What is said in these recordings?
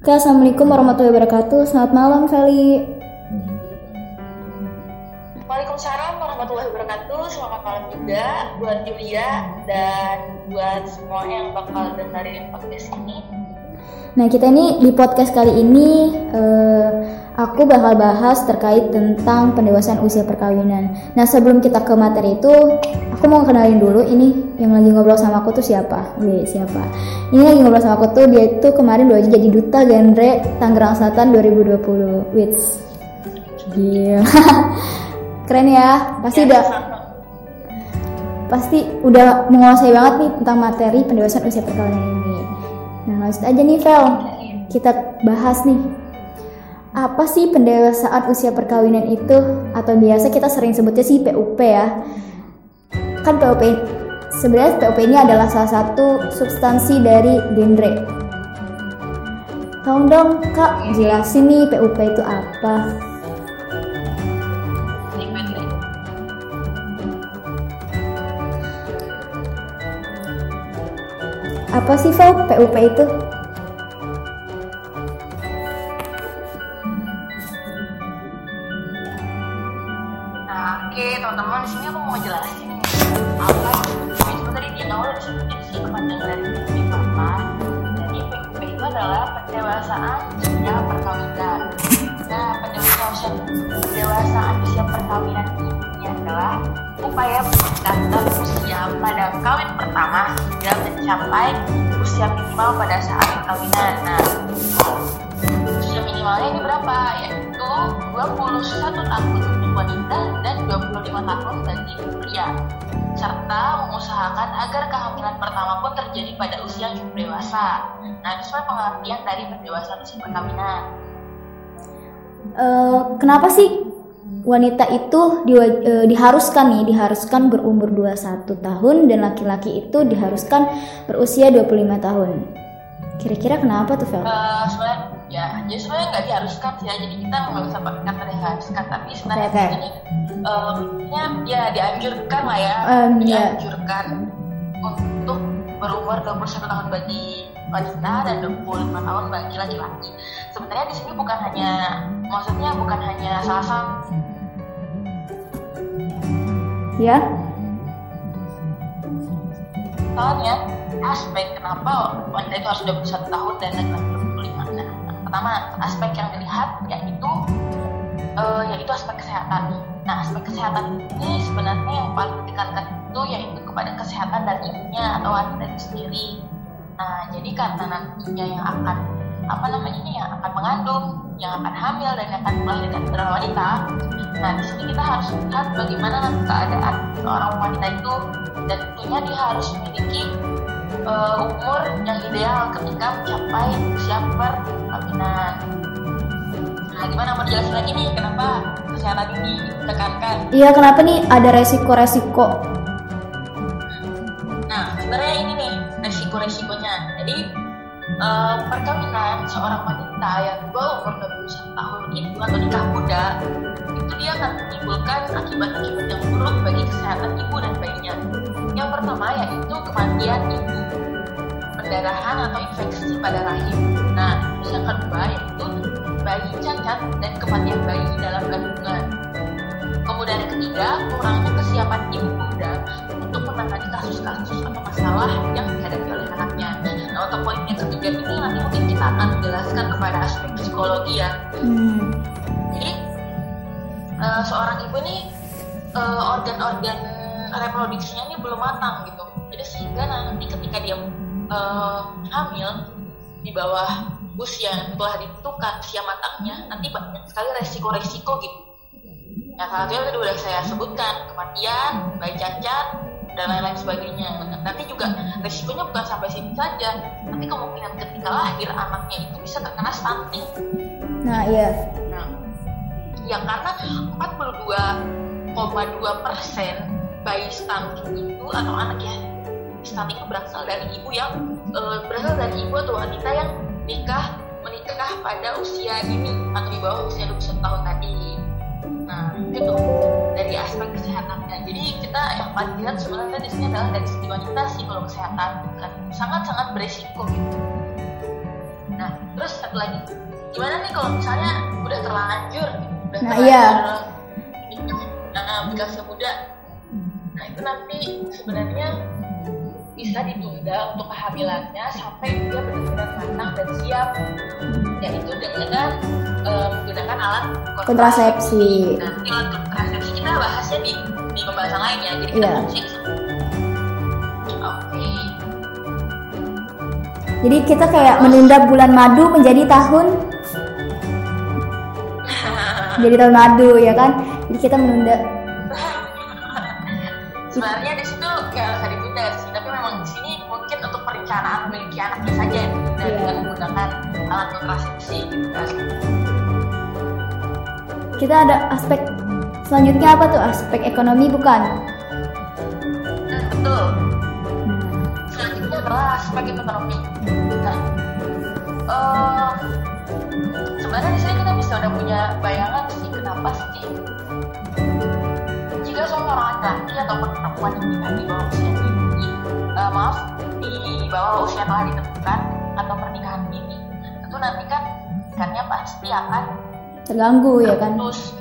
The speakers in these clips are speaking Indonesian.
Oke, Assalamualaikum warahmatullahi wabarakatuh. Selamat malam, Feli. Waalaikumsalam warahmatullahi wabarakatuh. Selamat malam juga buat Julia dan buat semua yang bakal dengerin podcast ini. Nah, kita ini di podcast kali ini eh, aku bakal bahas terkait tentang pendewasaan usia perkawinan. Nah, sebelum kita ke materi itu, aku mau kenalin dulu ini yang lagi ngobrol sama aku tuh siapa? Wih, siapa? Ini lagi ngobrol sama aku tuh dia itu kemarin baru aja jadi duta genre Tangerang Selatan 2020. Wits. Gila. Keren ya. Pasti udah pasti udah menguasai banget nih tentang materi pendewasaan usia perkawinan ini. Nah, langsung aja nih, Vel. Kita bahas nih. Apa sih pendewasaan usia perkawinan itu? Atau biasa kita sering sebutnya sih PUP ya. Kan PUP sebenarnya PUP ini adalah salah satu substansi dari genre. Tolong dong, Kak, jelasin nih PUP itu apa? Apa sih, Vel, PUP itu? Terjadi pada usia yang cukup dewasa. Nah, itu sesuai pengertian dari pendewasaan usia perkawinan. Eh, kenapa sih wanita itu diwa- eh, diharuskan nih diharuskan berumur 21 tahun dan laki-laki itu diharuskan berusia 25 tahun. Kira-kira kenapa tuh, Vel? Eh, sebenarnya ya, jadi sebenarnya nggak diharuskan sih ya. Jadi kita nggak bisa pakai kata diharuskan, tapi sebenarnya oke. ini eh, ya, ya dianjurkan lah ya, ya. dianjurkan untuk berumur 21 tahun bagi wanita dan 25 tahun bagi laki-laki. Sebenarnya di sini bukan hanya, maksudnya bukan hanya salah satu Ya? soalnya aspek kenapa wanita itu harus 21 tahun dan laki-laki 25 nah, pertama aspek yang dilihat yaitu eh, yaitu aspek kesehatan. Nah aspek kesehatan ini sebenarnya yang paling ditingkatkan itu yaitu kepada kesehatan dari ibunya atau wanita itu sendiri. Nah jadi karena nantinya yang akan apa namanya yang akan mengandung yang akan hamil dan yang akan melahirkan adalah wanita. Nah di sini kita harus lihat bagaimana nanti keadaan seorang wanita itu dan tentunya dia harus memiliki eh, umur yang ideal ketika mencapai usia perkawinan. Nah, gimana mau dijelasin lagi nih kenapa kesehatan ini ditekankan? Iya, kenapa nih ada resiko-resiko? Nah, sebenarnya ini nih resiko-resikonya. Jadi eh, perkawinan seorang wanita yang di bawah umur 21 tahun itu atau nikah muda itu dia akan menimbulkan akibat-akibat yang buruk bagi kesehatan ibu dan bayinya. Yang pertama yaitu kematian ibu, pendarahan atau infeksi pada rahim. Nah, terus yang kedua yaitu bayi cacat dan kematian bayi dalam kandungan. Kemudian ketiga, kurangnya kesiapan ibu muda untuk menangani kasus-kasus atau masalah yang dihadapi oleh anaknya. Nah, untuk poin yang ketiga ini nanti mungkin kita akan menjelaskan kepada aspek psikologi ya. Hmm. Jadi eh, seorang ibu ini eh, organ-organ reproduksinya ini belum matang gitu. Jadi sehingga nanti ketika dia eh, hamil di bawah usia yang telah ditentukan usia matangnya, nanti banyak sekali resiko-resiko gitu. Yang salah satunya tadi udah saya sebutkan kematian, bayi cacat, dan lain-lain sebagainya. Nanti juga resikonya bukan sampai sini saja. Nanti kemungkinan ketika lahir anaknya itu bisa terkena stunting. Nah, iya. Nah, ya karena 42,2 persen bayi stunting itu atau anak yang stunting itu berasal dari ibu yang eh, berasal dari ibu atau wanita yang nikah menikah pada usia ini atau di bawah usia 21 tahun tadi. Nah, itu dari aspek kesehatannya. Jadi kita yang paling lihat sebenarnya di sini adalah dari segi wanita sih kalau kesehatan kan. Sangat sangat beresiko gitu. Nah terus satu lagi. Gimana nih kalau misalnya udah terlanjur gitu, udah Nah, terlanjur iya. nikah usia muda? Nah itu nanti sebenarnya bisa ditunda untuk kehamilannya sampai dia benar-benar matang dan siap yaitu dengan eh, menggunakan alat kontrasepsi Nanti untuk kontrasepsi kita bahasnya di, di pembahasan lain ya. Jadi kita Iya. Oke. jadi kita kayak menunda bulan madu menjadi tahun menjadi tahun madu ya kan jadi kita menunda gitu kan. kita ada aspek selanjutnya apa tuh aspek ekonomi bukan Hmm, betul. Selanjutnya adalah aspek ekonomi. Nah, eh, sebenarnya di sini kita bisa udah punya bayangan sih kenapa sih jika seorang laki-laki ataupun perempuan yang menikah di bawah usia dini, eh, maaf di bawah usia telah ditentukan atau pernikahan tentu nanti kan ikannya pasti akan terganggu ya kan? terputus.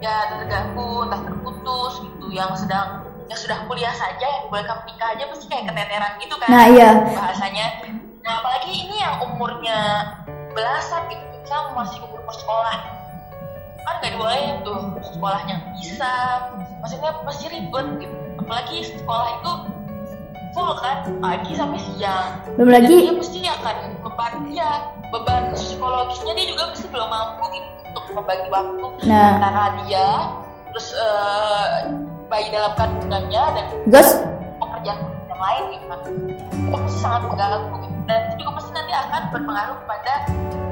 Ya terganggu entah terputus gitu. Yang sedang yang sudah kuliah saja yang dibolehkan menikah aja pasti kayak keteteran gitu kan? Nah iya. Bahasanya. Nah apalagi ini yang umurnya belasan gitu. Misalnya masih umur sekolah. Kan nggak dibolehin tuh. Sekolahnya bisa. Maksudnya pasti ribet gitu. Apalagi sekolah itu full kan? Pagi sampai siang. Belum lagi dia pasti akan beban dia beban psikologisnya dia juga pasti belum mampu gitu untuk membagi waktu nah. antara dia terus eh, bayi dalam kandungannya dan Gus? pekerjaan yang lain gitu kan. Itu pasti sangat mengganggu gitu. dan itu juga pasti nanti akan berpengaruh pada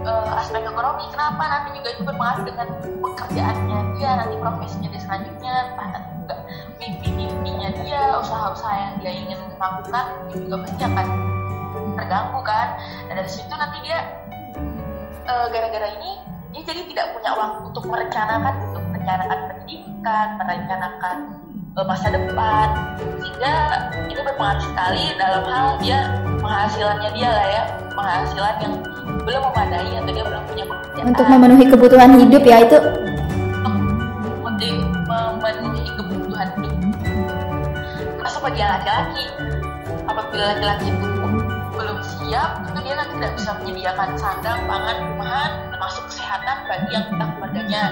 eh, aspek ekonomi. Kenapa? Nanti juga itu berpengaruh dengan pekerjaannya dia nanti profesinya dia selanjutnya nanti juga mimpi-mimpinya dia usaha-usaha yang dia ingin lakukan itu juga pasti akan terganggu kan. Dan dari situ nanti dia eh, gara-gara ini dia jadi tidak punya waktu untuk merencanakan untuk merencanakan pendidikan merencanakan eh, masa depan. Sehingga ini berpengaruh sekali dalam hal dia penghasilannya dia lah ya. Penghasilan yang belum memadai atau dia belum punya pekerjaan. Untuk memenuhi kebutuhan hidup ya itu? Untuk memenuhi kebutuhan hidup. Termasuk bagi laki-laki. Apabila laki-laki itu siap tentu dia nanti tidak bisa menyediakan sandang, pangan, rumahan termasuk kesehatan bagi yang tentang keluarganya.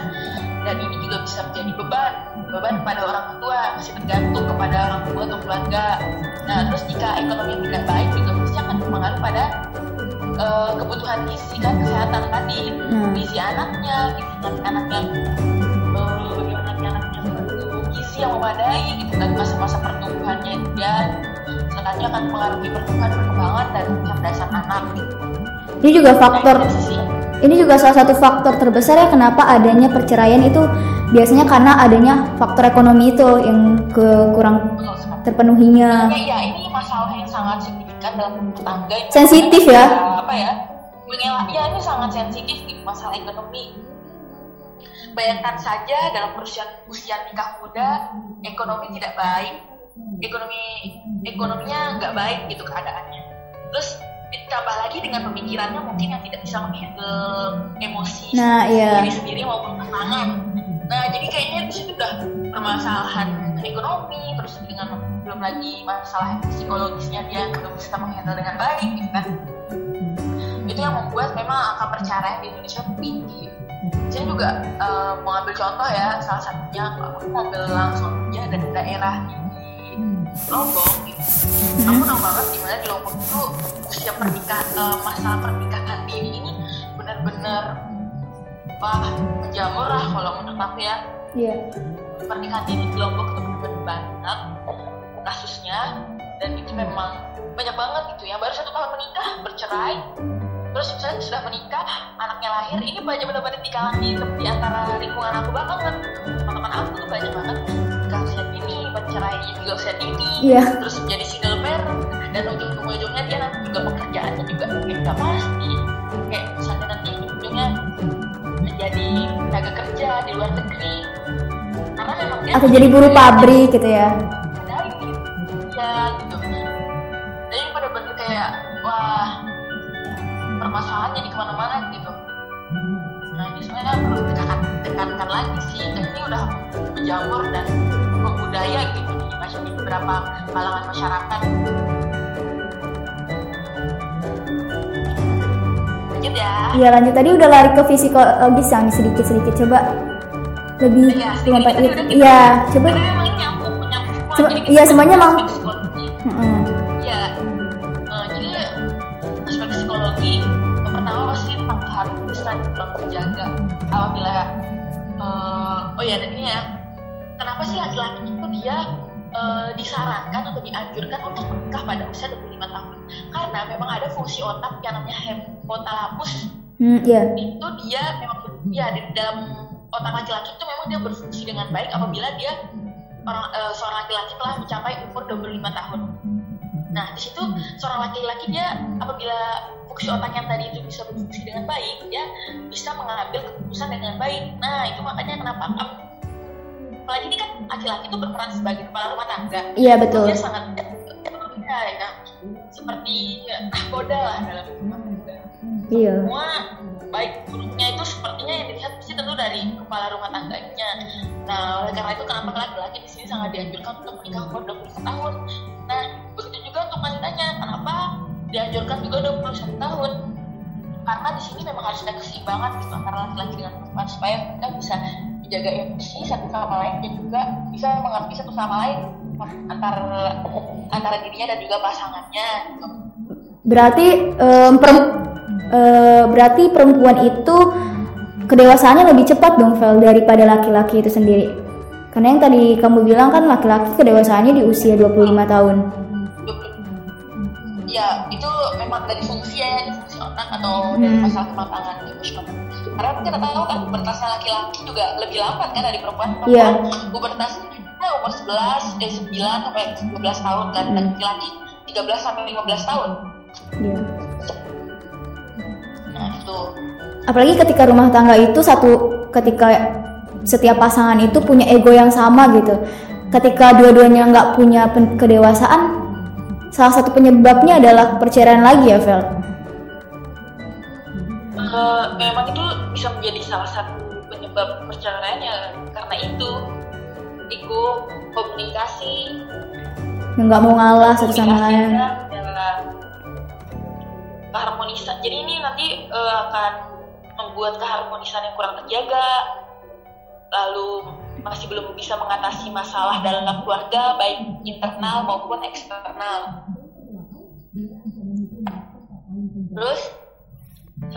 Dan ini juga bisa menjadi beban beban pada orang tua masih tergantung kepada orang tua atau keluarga. Nah terus jika ekonomi tidak baik juga pasti akan berpengaruh pada eh, kebutuhan gizi kan kesehatan tadi. Hmm. gizi anaknya gizi anak yang eh, anaknya mengandung gizi yang memadai gitu kan masa-masa pertumbuhannya dia selanjutnya akan mengaruhi pertumbuhan perkembangan dan kecerdasan anak gitu. ini juga Nah, faktor ini juga salah satu faktor terbesar ya kenapa adanya perceraian itu biasanya karena adanya faktor ekonomi itu yang ke kurang terpenuhinya Ya, ya, ini masalah yang sangat signifikan dalam rumah tangga. Sensitif ya? Apa ya? Mengelak, ya ini sangat sensitif gitu, masalah ekonomi. Bayangkan saja dalam usia, usia nikah muda, ekonomi tidak baik, ekonomi ekonominya nggak baik gitu keadaannya. Terus ditambah lagi dengan pemikirannya mungkin yang tidak bisa menghandle emosi Nah, iya. diri sendiri maupun pasangan. Nah, jadi kayaknya di situ udah permasalahan ekonomi, terus dengan belum lagi masalah psikologisnya dia belum bisa menghandle dengan baik, gitu kan? Itu yang membuat memang angka perceraian di Indonesia tinggi. Saya juga eh, mengambil contoh ya, salah satunya aku ngambil langsung aja dari daerah Lombok. Gitu. Aku tahu banget gimana di Lombok itu usia pernikahan, eh, masalah pernikahan dini ini benar-benar wah menjamur lah kalau menurut aku ya. Iya. Pernikahan dini di Lombok itu benar-benar banyak kasusnya dan itu memang banyak banget gitu ya. Baru satu tahun menikah bercerai. Terus misalnya sudah menikah anaknya lahir ini banyak benar-benar di kalangan di, di antara lingkungan aku banget. Teman-teman aku tuh banyak banget nikah usia dini bercerai juga usia dini iya. terus menjadi single parent. Dan ujung-ujungnya dia nanti juga pekerjaannya juga mungkin nggak pasti. Kayak misalnya nanti ujungnya menjadi tenaga kerja di luar negeri. Karena emang dia atau jadi buruh pabrik gitu ya. dari ya gitu. Jadi pada bentuk kayak wah permasalahan jadi ke mana-mana gitu. Nah ini sebenarnya perlu ditekan, tekankan lagi sih. Dan ini udah menjamur dan membudaya gitu. Di masih di beberapa kalangan masyarakat. Lanjut ya. Iya lanjut. Tadi udah lari ke psikologis yang sedikit-sedikit. Coba lebih Iya, sedikit kita- iya coba. Semua Cuma- jadi iya, semuanya emang-. Mm-mm. Sih laki-laki itu dia eh, disarankan atau dianjurkan untuk menikah pada usia 25 tahun karena memang ada fungsi otak yang namanya hypothalamus Hmm, iya itu dia memang ya di dalam otak laki-laki itu memang dia berfungsi dengan baik apabila dia orang eh, seorang laki-laki telah mencapai umur 25 tahun. Nah, di situ seorang laki-laki dia apabila fungsi otak yang tadi itu bisa berfungsi dengan baik, dia bisa mengambil keputusan dengan baik. Nah, itu makanya kenapa laki-laki itu berperan sebagai kepala rumah tangga. iya betul Dia sangat ya, ya, seperti nahkoda lah dalam rumah tangga iya semua baik buruknya itu sepertinya yang dilihat pasti tentu dari kepala rumah tangganya. Nah, oleh karena itu kenapa laki-laki di sini sangat dianjurkan untuk menikah umur 25 tahun. Nah, begitu juga untuk wanitanya, kenapa dianjurkan juga 21 tahun? Karena di sini memang harus ada keseimbangan gitu antara laki-laki dengan perempuan supaya kita bisa menjaga emosi satu sama lain dan juga bisa mengerti satu sama lain antara antara dirinya dan juga pasangannya. Gitu. berarti em, perem- eh, berarti perempuan itu kedewasaannya lebih cepat dong Vel daripada laki-laki itu sendiri karena yang tadi kamu bilang kan laki-laki kedewasaannya di usia 25 tahun ya itu memang dari fungsi ya dari fungsi otak atau dari Hmm. masalah kematangan emosional karena kita tahu kan pubertasnya laki-laki juga lebih lambat kan dari perempuan. Perempuan pubertasnya juga umur 11 eh 9 sampai 12 tahun kan dan Hmm. laki-laki 13 sampai 15 tahun. Iya. nah itu. Apalagi ketika rumah tangga itu satu ketika setiap pasangan itu punya ego yang sama gitu. Ketika dua-duanya nggak punya kedewasaan salah satu penyebabnya adalah perceraian lagi ya Vel Eh, memang itu bisa menjadi salah satu penyebab perceraiannya karena itu ego komunikasi. Yang nggak mau ngalah satu sama lain. keharmonisan. Jadi ini nanti eh, akan membuat keharmonisan yang kurang terjaga lalu masih belum bisa mengatasi masalah dalam keluarga baik internal maupun eksternal. Terus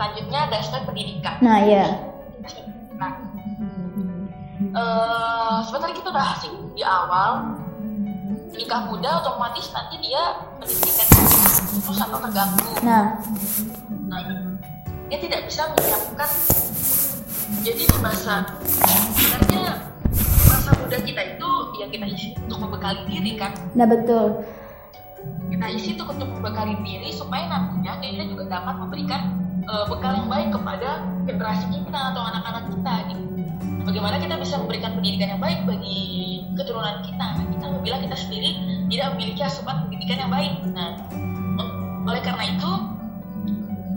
selanjutnya ada aspek pendidikan. Nah ya Nah, eh sebenarnya kita udah singgung di awal nikah muda otomatis nanti dia pendidikan terus atau terganggu. nah. Nah, dia tidak bisa menyiapkan jadi di masa sebenarnya masa muda kita itu ya kita isi untuk membekali diri kan? Nah betul. Kita isi itu untuk membekali diri supaya nantinya kita juga dapat memberikan eh, bekal yang baik kepada generasi kita atau anak-anak kita gitu. Bagaimana kita bisa memberikan pendidikan yang baik bagi keturunan kita? Nah, kita apabila kita sendiri tidak memiliki asupan pendidikan yang baik. Nah, oleh karena itu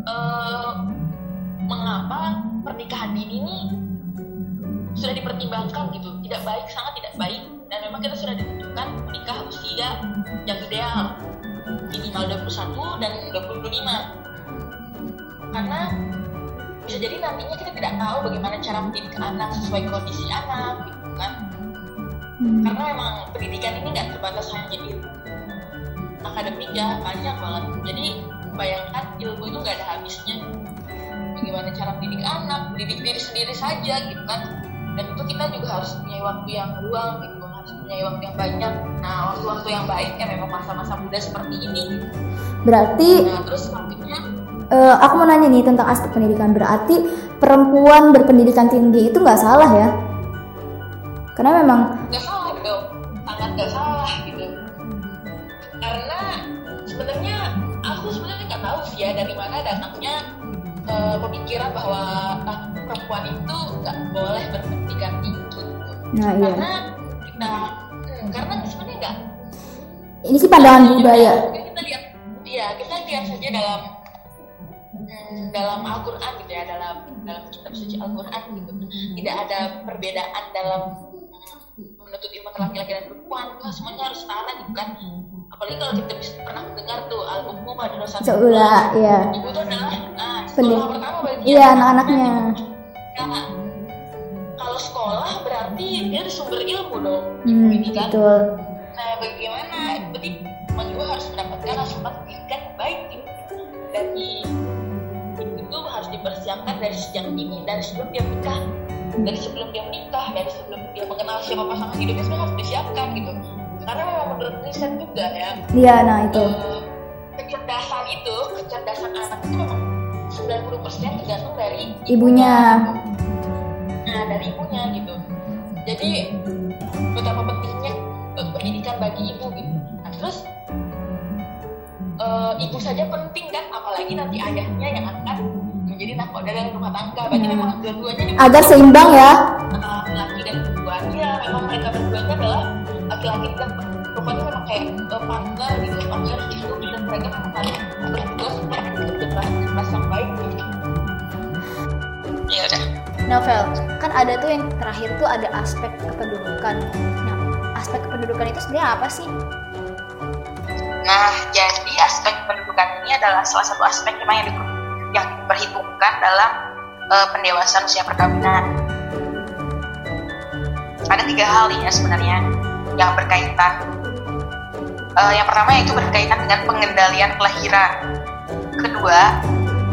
eh, mengapa pernikahan dini ini sudah dipertimbangkan gitu tidak baik sangat tidak baik dan memang kita sudah ditentukan menikah usia yang ideal minimal 21 dan 25 karena bisa jadi nantinya kita tidak tahu bagaimana cara mendidik anak sesuai kondisi anak gitu kan. Hmm. karena memang pendidikan ini nggak terbatas hanya di akademik ya banyak banget. Jadi bayangkan ilmu itu nggak ada habisnya. Bagaimana cara mendidik anak mendidik diri sendiri saja gitu kan. Dan itu kita juga harus punya waktu yang luang gitu. Harus punya waktu yang banyak. Nah waktu-waktu yang baik ya memang masa-masa muda seperti ini gitu. berarti nah terus selanjutnya eh, aku mau nanya nih tentang aspek pendidikan. Berarti perempuan berpendidikan tinggi itu nggak salah ya? Karena memang nggak salah dong. Sangat nggak salah gitu. Karena sebenarnya aku sebenarnya nggak tahu sih ya dari mana datangnya eh, pemikiran bahwa ah, perempuan itu nggak boleh berpendidikan tinggi gitu. nah iya. Karena nah hmm, karena sebenarnya enggak Ini sih pandangan budaya. kita lihat iya kita lihat saja dalam dalam Al-Quran gitu ya dalam dalam kitab suci Al-Quran gitu tidak ada perbedaan dalam hmm, menuntut ilmu laki-laki dan perempuan Wah, semuanya harus setara gitu kan apalagi kalau kita bisa pernah mendengar tuh al-ummu pada dosa Seula, ya. ibu itu adalah ah, Pendi- sekolah pertama bagi Iya, anak-anaknya. Nah, kalau sekolah berarti dia ada sumber ilmu dong Hmm, ini kan betul. Nah, bagaimana? Berarti gue harus mendapatkan asupan pendidikan baik gitu. Dari dipersiapkan dari sejak dini, dari sebelum dia menikah, dari sebelum dia menikah, dari sebelum dia mengenal siapa pasangan hidupnya semua harus disiapkan gitu. Karena memang menurut riset juga ya, Iya, nah itu. eh, kecerdasan itu, kecerdasan anak itu memang 90% tergantung dari Ibunya. Nah, dari ibunya gitu. Jadi betapa pentingnya pendidikan bagi ibu gitu. Nah, terus eh, ibu saja penting kan, apalagi nanti ayahnya yang akan menjadi nakoda dalam rumah tangga. Berarti Hmm. memang dua-duanya ini Agar seimbang ya. laki dan perempuan. Ya, memang mereka berdua itu adalah laki-laki dan perempuan itu memang kayak eh, partner gitu, partner hidup dan mereka memang harus berdua generasi yang baik. Ya udah. Novel, kan ada tuh yang terakhir tuh ada aspek kependudukan. Nah, aspek kependudukan itu sebenarnya apa sih? Nah, jadi aspek pendudukan ini adalah salah satu aspek memang yang diperhitungkan dalam eh, pendewasaan usia perkawinan. Ada tiga hal ya sebenarnya yang berkaitan. Eh, yang pertama yaitu berkaitan dengan pengendalian kelahiran. Kedua,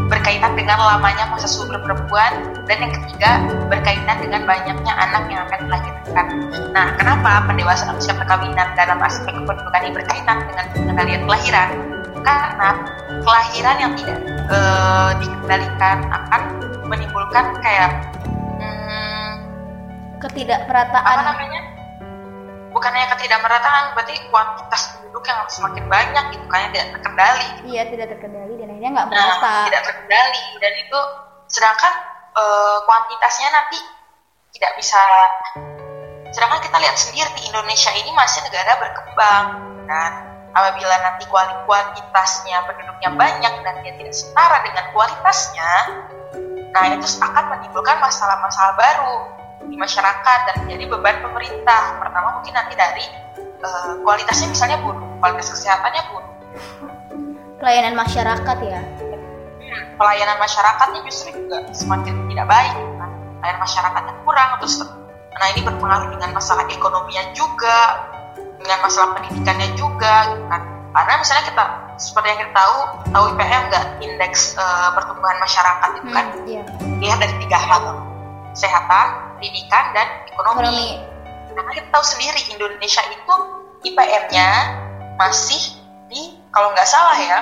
berkaitan dengan lamanya masa subur perempuan. Dan yang ketiga, berkaitan dengan banyaknya anak yang akan dilahirkan. Nah, kenapa pendewasaan usia perkawinan dalam aspek kependudukan ini berkaitan dengan pengendalian kelahiran? Karena kelahiran yang tidak eh, dikendalikan akan menimbulkan kayak hmm, apa Ketidakmerataan. namanya? Bukan hanya ketidakmerataan, berarti kuantitas penduduk yang semakin banyak gitu kan yang tidak terkendali. Iya, tidak terkendali dan akhirnya nggak Nah, merata. tidak terkendali dan itu sedangkan eh, kuantitasnya nanti tidak bisa sedangkan kita lihat sendiri di Indonesia ini masih negara berkembang dan apabila nanti kuali- kuantitasnya penduduknya banyak dan dia tidak setara dengan kualitasnya nah itu akan menimbulkan masalah-masalah baru di masyarakat dan menjadi beban pemerintah pertama mungkin nanti dari eh, kualitasnya misalnya buruk kualitas kesehatannya buruk Pelayanan masyarakat ya. Hmm, pelayanan masyarakatnya justru juga semakin tidak baik kan? pelayanan masyarakatnya kurang terus nah ini berpengaruh dengan masalah ekonominya juga dengan masalah pendidikannya juga gitu kan. Karena misalnya kita seperti yang kita tahu tahu IPM nggak indeks eh, pertumbuhan masyarakat itu kan? Hmm, iya. dilihat dari tiga hal. Kesehatan pendidikan dan ekonomi, Ekonomi. karena kita tahu sendiri Indonesia itu IPM-nya masih di kalau nggak salah ya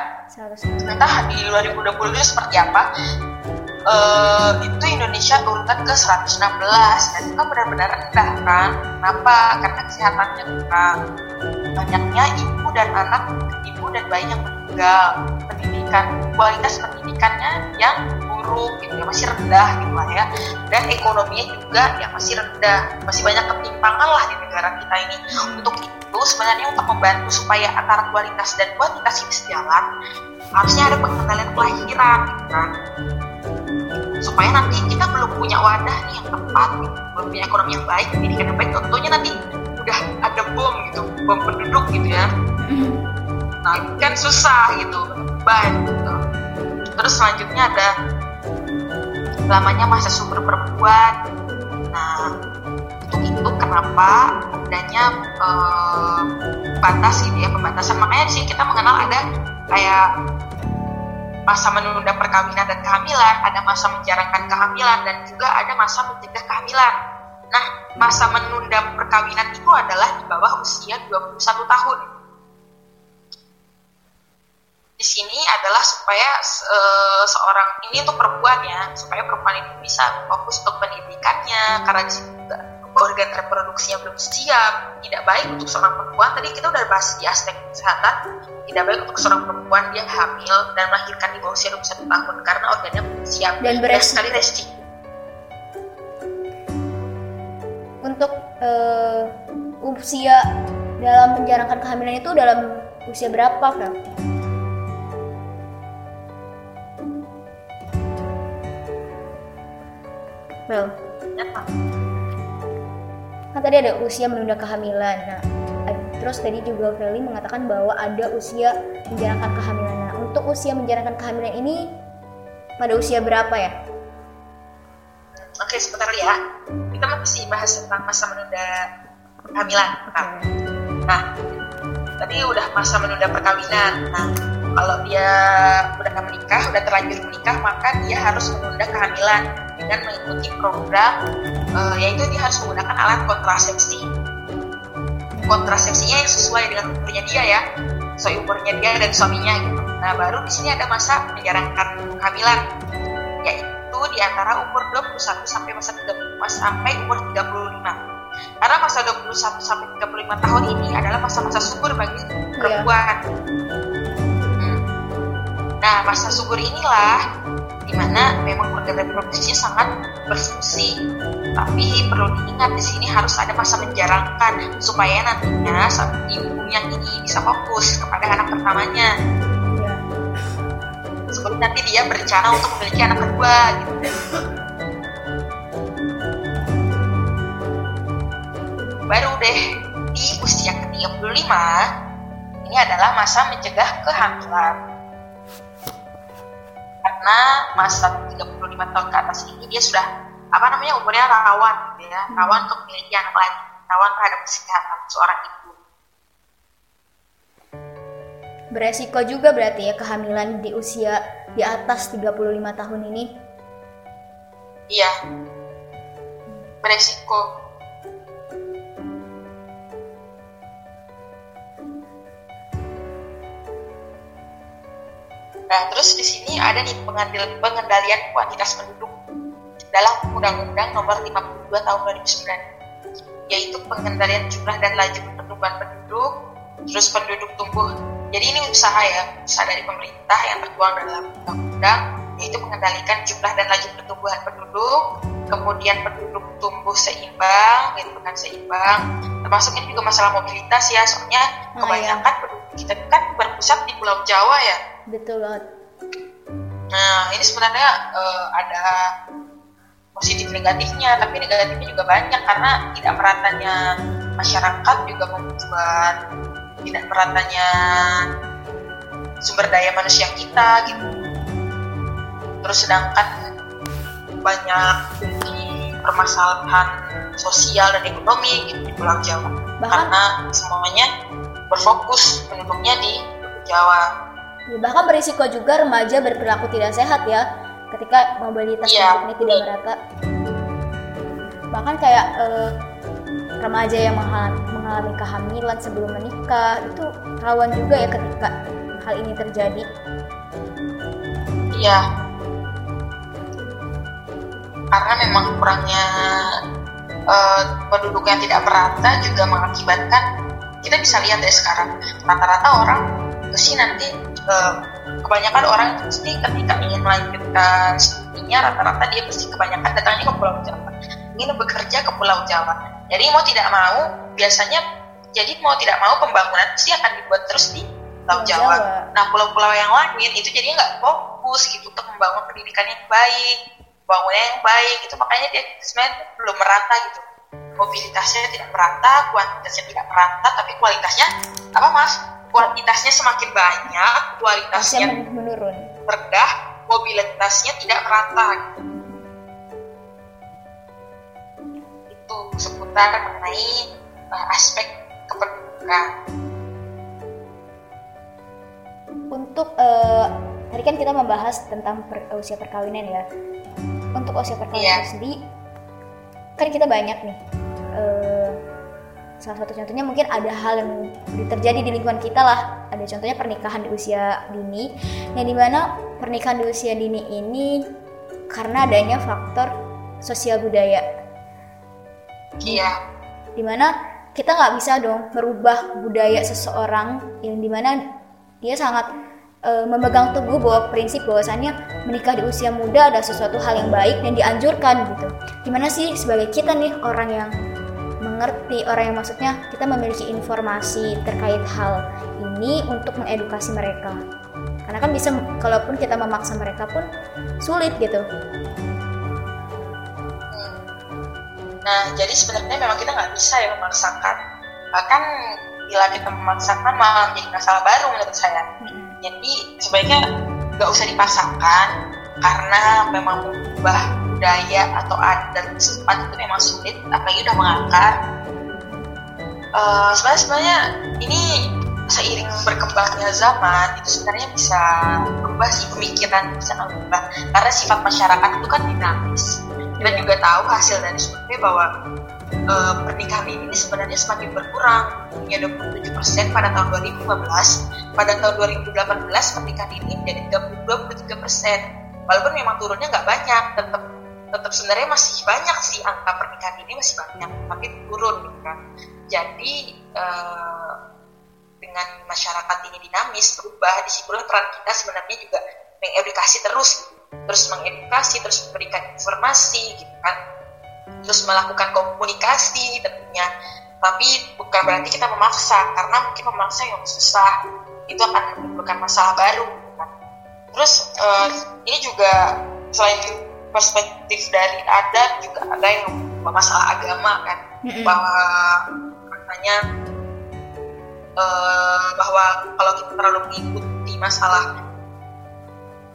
entah di 2020 itu seperti apa eh, itu Indonesia urutan ke 116 dan itu kan benar-benar rendah kan kenapa? Karena kesehatannya kurang. Banyaknya ibu dan anak ibu dan bayi yang meninggal. Pendidikan kualitas pendidikannya yang buruk gitu ya. Masih rendah gitu lah ya. Dan ekonominya juga yang masih rendah. Masih banyak ketimpangan lah di negara kita ini. Untuk itu sebenarnya untuk membantu supaya antara kualitas dan kuantitas ini sejalan harusnya ada pengendalian kelahiran gitu kan supaya nanti kita belum punya wadah nih yang tepat belum punya ekonomi yang baik pendidikan yang baik tentunya nanti udah ada bom gitu bom penduduk gitu ya. Nah ini kan susah gitu beban gitu. Terus selanjutnya ada lamanya masa subur perempuan. Nah untuk itu kenapa adanya eh, batas gitu ya pembatasan. Makanya sini kita mengenal ada kayak masa menunda perkawinan dan kehamilan, ada masa menjarangkan kehamilan dan juga ada masa mencegah kehamilan. Nah, masa menunda perkawinan itu adalah di bawah usia 21 tahun. Di sini adalah supaya eh, seorang ini untuk perempuan ya, supaya perempuan ini bisa fokus untuk pendidikannya karena di organ reproduksinya belum siap, tidak baik untuk seorang perempuan. Tadi kita udah bahas di aspek kesehatan, tidak baik untuk seorang perempuan dia hamil dan melahirkan di bawah usia 21 tahun karena organnya belum siap Dan beresiko. sekali resiko. Untuk eh, usia dalam menjalankan kehamilan itu dalam usia berapa kan? Well, kan tadi ada usia menunda kehamilan. Nah, terus tadi juga Feli mengatakan bahwa ada usia menjalankan kehamilan. Nah, untuk usia menjalankan kehamilan ini pada usia berapa ya? Oke, sebentar ya. Kita masih bahas tentang masa menunda kehamilan. Nah, tadi udah masa menunda perkawinan. Nah, kalau dia udah menikah, udah terlanjur menikah, maka dia harus menunda kehamilan dengan mengikuti program, uh, yaitu dia harus menggunakan alat kontrasepsi. Kontrasepsinya yang sesuai dengan umurnya dia ya, sesuai umurnya dia dan suaminya gitu. Nah, baru di sini ada masa menjalankan kehamilan, yaitu di antara umur 21 sampai masa 35 sampai umur 35. Karena masa 21 sampai 35 tahun ini adalah masa-masa subur bagi perempuan. Hmm. Nah, masa subur inilah di mana memang organ reproduksinya sangat berfungsi. Tapi perlu diingat di sini harus ada masa menjarangkan supaya nantinya ibu yang ini bisa fokus kepada anak pertamanya. Ya. Sebelum nanti dia berencana untuk memiliki anak kedua gitu. baru deh di usia ke-35 ini adalah masa mencegah kehamilan karena masa 35 tahun ke atas ini dia sudah apa namanya umurnya rawan gitu ya rawan untuk memiliki anak lagi rawan terhadap kesehatan seorang ibu. Beresiko juga berarti ya kehamilan di usia di atas 35 tahun ini? Iya. Beresiko Nah, terus di sini ada nih pengendalian kuantitas penduduk dalam Undang-Undang Nomor 52 Tahun 2009, yaitu pengendalian jumlah dan laju pertumbuhan penduduk, terus penduduk tumbuh. Jadi ini usaha ya, usaha dari pemerintah yang tertuang dalam undang-undang, yaitu mengendalikan jumlah dan laju pertumbuhan penduduk, kemudian penduduk tumbuh seimbang, gitu kan seimbang, termasuk ini juga masalah mobilitas ya, soalnya oh, kebanyakan iya. penduduk kita kan berpusat di Pulau Jawa ya, betul banget. Nah ini sebenarnya uh, ada positif negatifnya tapi negatifnya juga banyak karena tidak meratanya masyarakat juga membuat tidak meratanya sumber daya manusia kita gitu. Terus sedangkan banyak permasalahan sosial dan ekonomi gitu di Pulau Jawa. Bahkan, karena semuanya berfokus penduduknya di Jawa bahkan berisiko juga remaja berperilaku tidak sehat ya ketika mobilitas yeah. ini tidak merata. Bahkan kayak uh, remaja yang mengalami kehamilan sebelum menikah itu rawan juga ya ketika hal ini terjadi. Iya. Karena memang kurangnya uh, penduduk yang tidak merata juga mengakibatkan kita bisa lihat ya sekarang rata-rata orang sih nanti uh, kebanyakan orang pasti ketika ingin melanjutkan studinya rata-rata dia pasti kebanyakan datangnya ke Pulau Jawa ingin bekerja ke Pulau Jawa jadi mau tidak mau biasanya jadi mau tidak mau pembangunan pasti akan dibuat terus di Pulau Jawa. Jawa. Nah pulau-pulau yang lain itu jadi nggak fokus gitu untuk membangun pendidikan yang baik, bangunnya yang baik itu makanya dia sebenarnya belum merata gitu mobilitasnya tidak merata, kuantitasnya tidak merata, tapi kualitasnya apa mas? Kuantitasnya semakin banyak, kualitasnya menurun. Rendah, mobilitasnya tidak merata. Itu seputar mengenai uh, aspek kependudukan. Untuk uh, tadi kan kita membahas tentang per, usia perkawinan ya. Untuk usia perkawinan yeah. sendiri, kan kita banyak nih. Uh, salah satu contohnya mungkin ada hal yang terjadi di lingkungan kita lah. Ada contohnya pernikahan di usia dini. Yang di mana pernikahan di usia dini ini karena adanya faktor sosial budaya. Iya. Di mana kita nggak bisa dong merubah budaya seseorang yang di mana dia sangat e, memegang teguh bahwa prinsip bahwasannya menikah di usia muda adalah sesuatu hal yang baik dan dianjurkan gitu. Gimana sih sebagai kita nih orang yang mengerti orang yang maksudnya kita memiliki informasi terkait hal ini untuk mengedukasi mereka. Karena kan bisa kalaupun kita memaksa mereka pun sulit gitu. Nah jadi sebenarnya memang kita nggak bisa ya memaksakan. Bahkan bila kita memaksakan malah menjadi masalah baru menurut saya. Jadi sebaiknya nggak usah dipaksakan karena memang mengubah budaya atau adat setempat itu memang sulit apalagi udah mengakar. Uh, sebenarnya sebenarnya ini seiring berkembangnya zaman itu sebenarnya bisa berubah sih pemikiran bisa berubah karena sifat masyarakat itu kan dinamis. Kita juga tahu hasil dari survei bahwa uh, pernikahan ini sebenarnya semakin berkurang. Hanya 27% pada tahun 2015 pada tahun 2018 pernikahan ini menjadi 23% walaupun memang turunnya nggak banyak tetap tetap sebenarnya masih banyak sih angka pernikahan ini masih banyak tapi turun gitu kan jadi uh, dengan masyarakat ini dinamis berubah di situlah peran kita sebenarnya juga mengedukasi terus gitu. terus mengedukasi terus memberikan informasi gitu kan terus melakukan komunikasi tentunya tapi bukan berarti kita memaksa karena mungkin memaksa yang susah itu akan menimbulkan masalah baru gitu kan. terus uh, ini juga selain perspektif dari adat juga ada yang masalah agama kan mm-hmm. bahwa katanya uh, bahwa kalau kita terlalu mengikuti masalah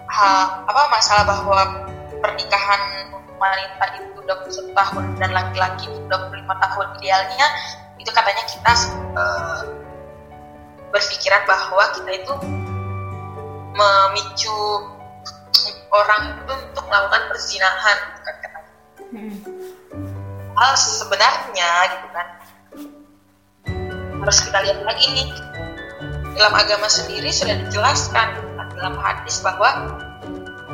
ha, apa masalah bahwa pernikahan wanita itu 21 tahun dan laki-laki 25 tahun idealnya itu katanya kita uh, berpikiran bahwa kita itu memicu orang itu untuk melakukan perzinahan bukan katanya hmm. hal sebenarnya gitu kan harus kita lihat lagi nih. Dalam agama sendiri sudah dijelaskan gitu kan, dalam hadis bahwa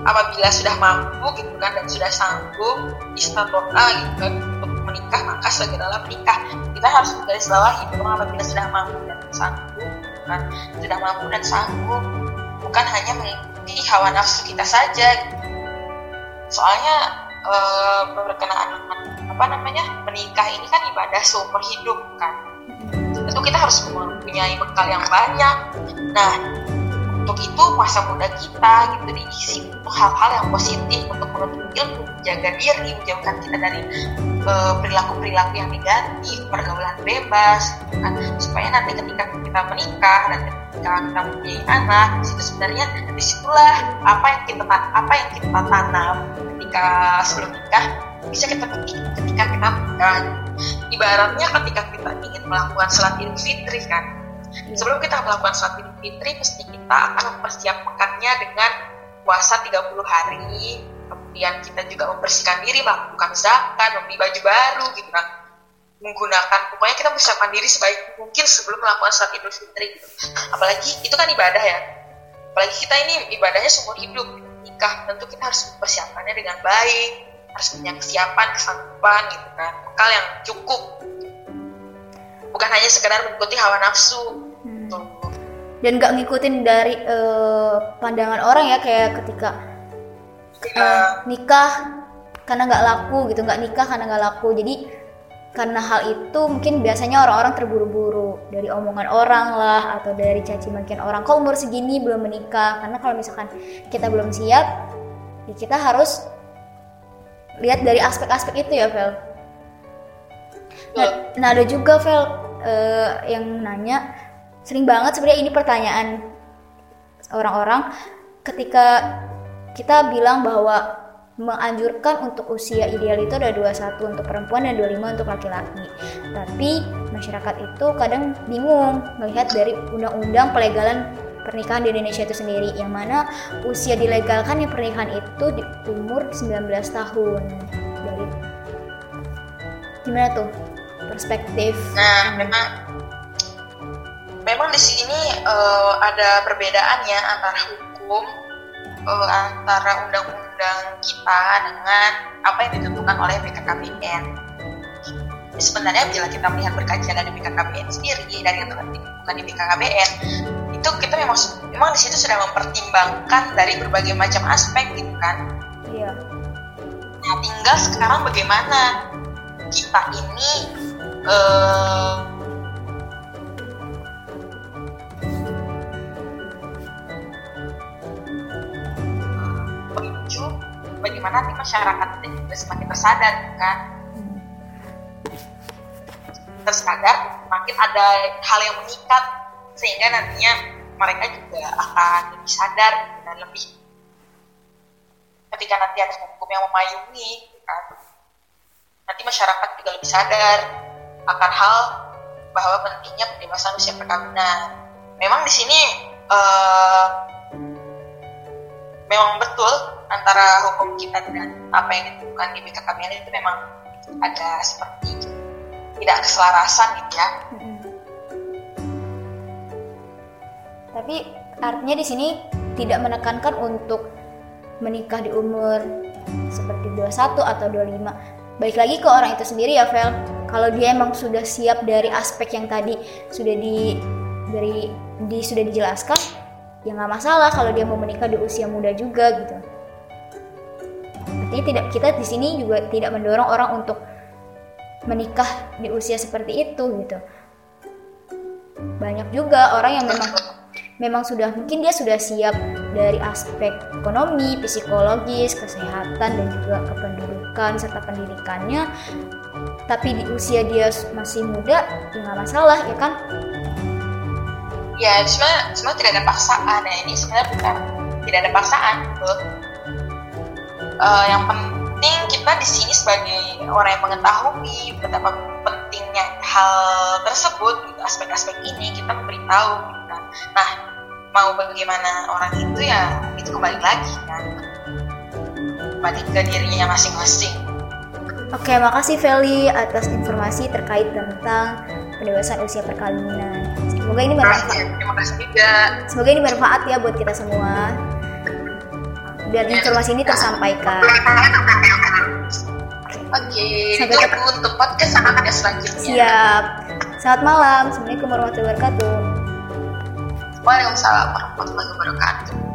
apabila sudah mampu gitu kan dan sudah sanggup istatoa gitu kan untuk menikah maka segeralah menikah. Kita harus menggaris bawahi bahwa apabila sudah mampu dan sanggup gitu kan sudah mampu dan sanggup bukan hanya mengikuti hawa nafsu kita saja. Soalnya e, berkenaan apa namanya menikah ini kan ibadah seumur hidup kan. Tentu kita harus mempunyai bekal yang banyak. Nah untuk itu masa muda kita gitu diisi untuk hal-hal yang positif untuk menuntut ilmu menjaga diri menjauhkan kita dari uh, perilaku-perilaku yang negatif pergaulan bebas kan. Supaya nanti ketika kita menikah dan ketika kita mempunyai anak itu sebenarnya di situlah apa yang kita apa yang kita tanam ketika sebelum nikah bisa kita petik ketika kita menikah ibaratnya ketika kita ingin melakukan sholat idul fitri kan. Sebelum kita melakukan sholat idul fitri, pasti kita akan mempersiapkannya dengan puasa 30 hari, kemudian kita juga membersihkan diri, melakukan zakat, membeli baju baru gitu kan menggunakan pokoknya kita mempersiapkan diri sebaik mungkin sebelum melakukan sholat idul fitri gitu. apalagi itu kan ibadah ya. Apalagi kita ini ibadahnya seumur hidup. Nikah tentu kita harus mempersiapkannya dengan baik. Harus punya kesiapan kesanggupan gitu kan. Bekal yang cukup. Bukan hanya sekedar mengikuti hawa nafsu. Hmm. dan nggak ngikutin dari uh, pandangan orang ya kayak ketika uh, nikah karena nggak laku gitu. Nggak nikah karena nggak laku. Jadi karena hal itu mungkin biasanya orang-orang terburu-buru. Dari omongan orang lah atau dari caci makian orang. Kok umur segini belum menikah? Karena kalau misalkan kita belum siap ya kita harus lihat dari aspek-aspek itu ya Vel Nah, nah ada juga Vel uh, yang nanya sering banget sebenarnya ini pertanyaan orang-orang ketika kita bilang bahwa menganjurkan untuk usia ideal itu ada 21 untuk perempuan dan 25 untuk laki-laki. Tapi masyarakat itu kadang bingung melihat dari undang-undang pelegalan pernikahan di Indonesia itu sendiri yang mana usia dilegalkan yang pernikahan itu di umur 19 tahun. Jadi gimana tuh? perspektif. Nah, memang memang di sini uh, ada perbedaannya antara hukum uh, antara undang-undang kita dengan apa yang ditentukan oleh BKKBN. Sebenarnya bila kita melihat berkajian dari BKKBN sendiri dari yang bukan di BKKBN itu kita memang memang di situ sudah mempertimbangkan dari berbagai macam aspek gitu kan. Iya. Nah tinggal sekarang bagaimana kita ini eh, bagaimana nanti masyarakat itu juga semakin tersadar kan? Tersadar makin ada hal yang mengikat sehingga nantinya mereka juga akan lebih sadar gitu, dan lebih ketika nanti ada hukum yang memayungi gitu kan. Nanti masyarakat juga lebih sadar akan hal bahwa pentingnya pendewasaan usia perkawinan. Memang di sini eh, memang betul antara hukum kita dan apa yang ditentukan di BKKBN itu memang ada seperti tidak keselarasan gitu ya. Tapi artinya di sini tidak menekankan untuk menikah di umur seperti 21 atau 25. Baik lagi ke orang itu sendiri ya, Vel. Kalau dia emang sudah siap dari aspek yang tadi sudah di dari di sudah dijelaskan, ya nggak masalah kalau dia mau menikah di usia muda juga gitu. Artinya tidak kita di sini juga tidak mendorong orang untuk menikah di usia seperti itu gitu. Banyak juga orang yang memang memang sudah mungkin dia sudah siap dari aspek ekonomi, psikologis, kesehatan dan juga kependudukan serta pendidikannya. Tapi di usia dia masih muda, ya nggak masalah ya kan? Ya, sebenarnya sebenarnya tidak ada paksaan ya ini sebenarnya bukan tidak ada paksaan. Eh, yang penting kita di sini sebagai orang yang mengetahui betapa pentingnya hal tersebut, gitu, aspek-aspek ini kita memberitahu. Gitu. Nah, mau bagaimana orang itu ya itu kembali lagi kan, kembali ke dirinya masing-masing. Oke, makasih Feli atas informasi terkait tentang pendewasaan usia perkawinan. Semoga ini bermanfaat. terima kasih juga. Semoga ini bermanfaat ya buat kita semua. Dan informasi ini tersampaikan. Oke, Sampai ditunggu untuk podcast yang akan ada selanjutnya. Siap. Selamat malam. Assalamualaikum warahmatullahi wabarakatuh. Waalaikumsalam warahmatullahi wabarakatuh.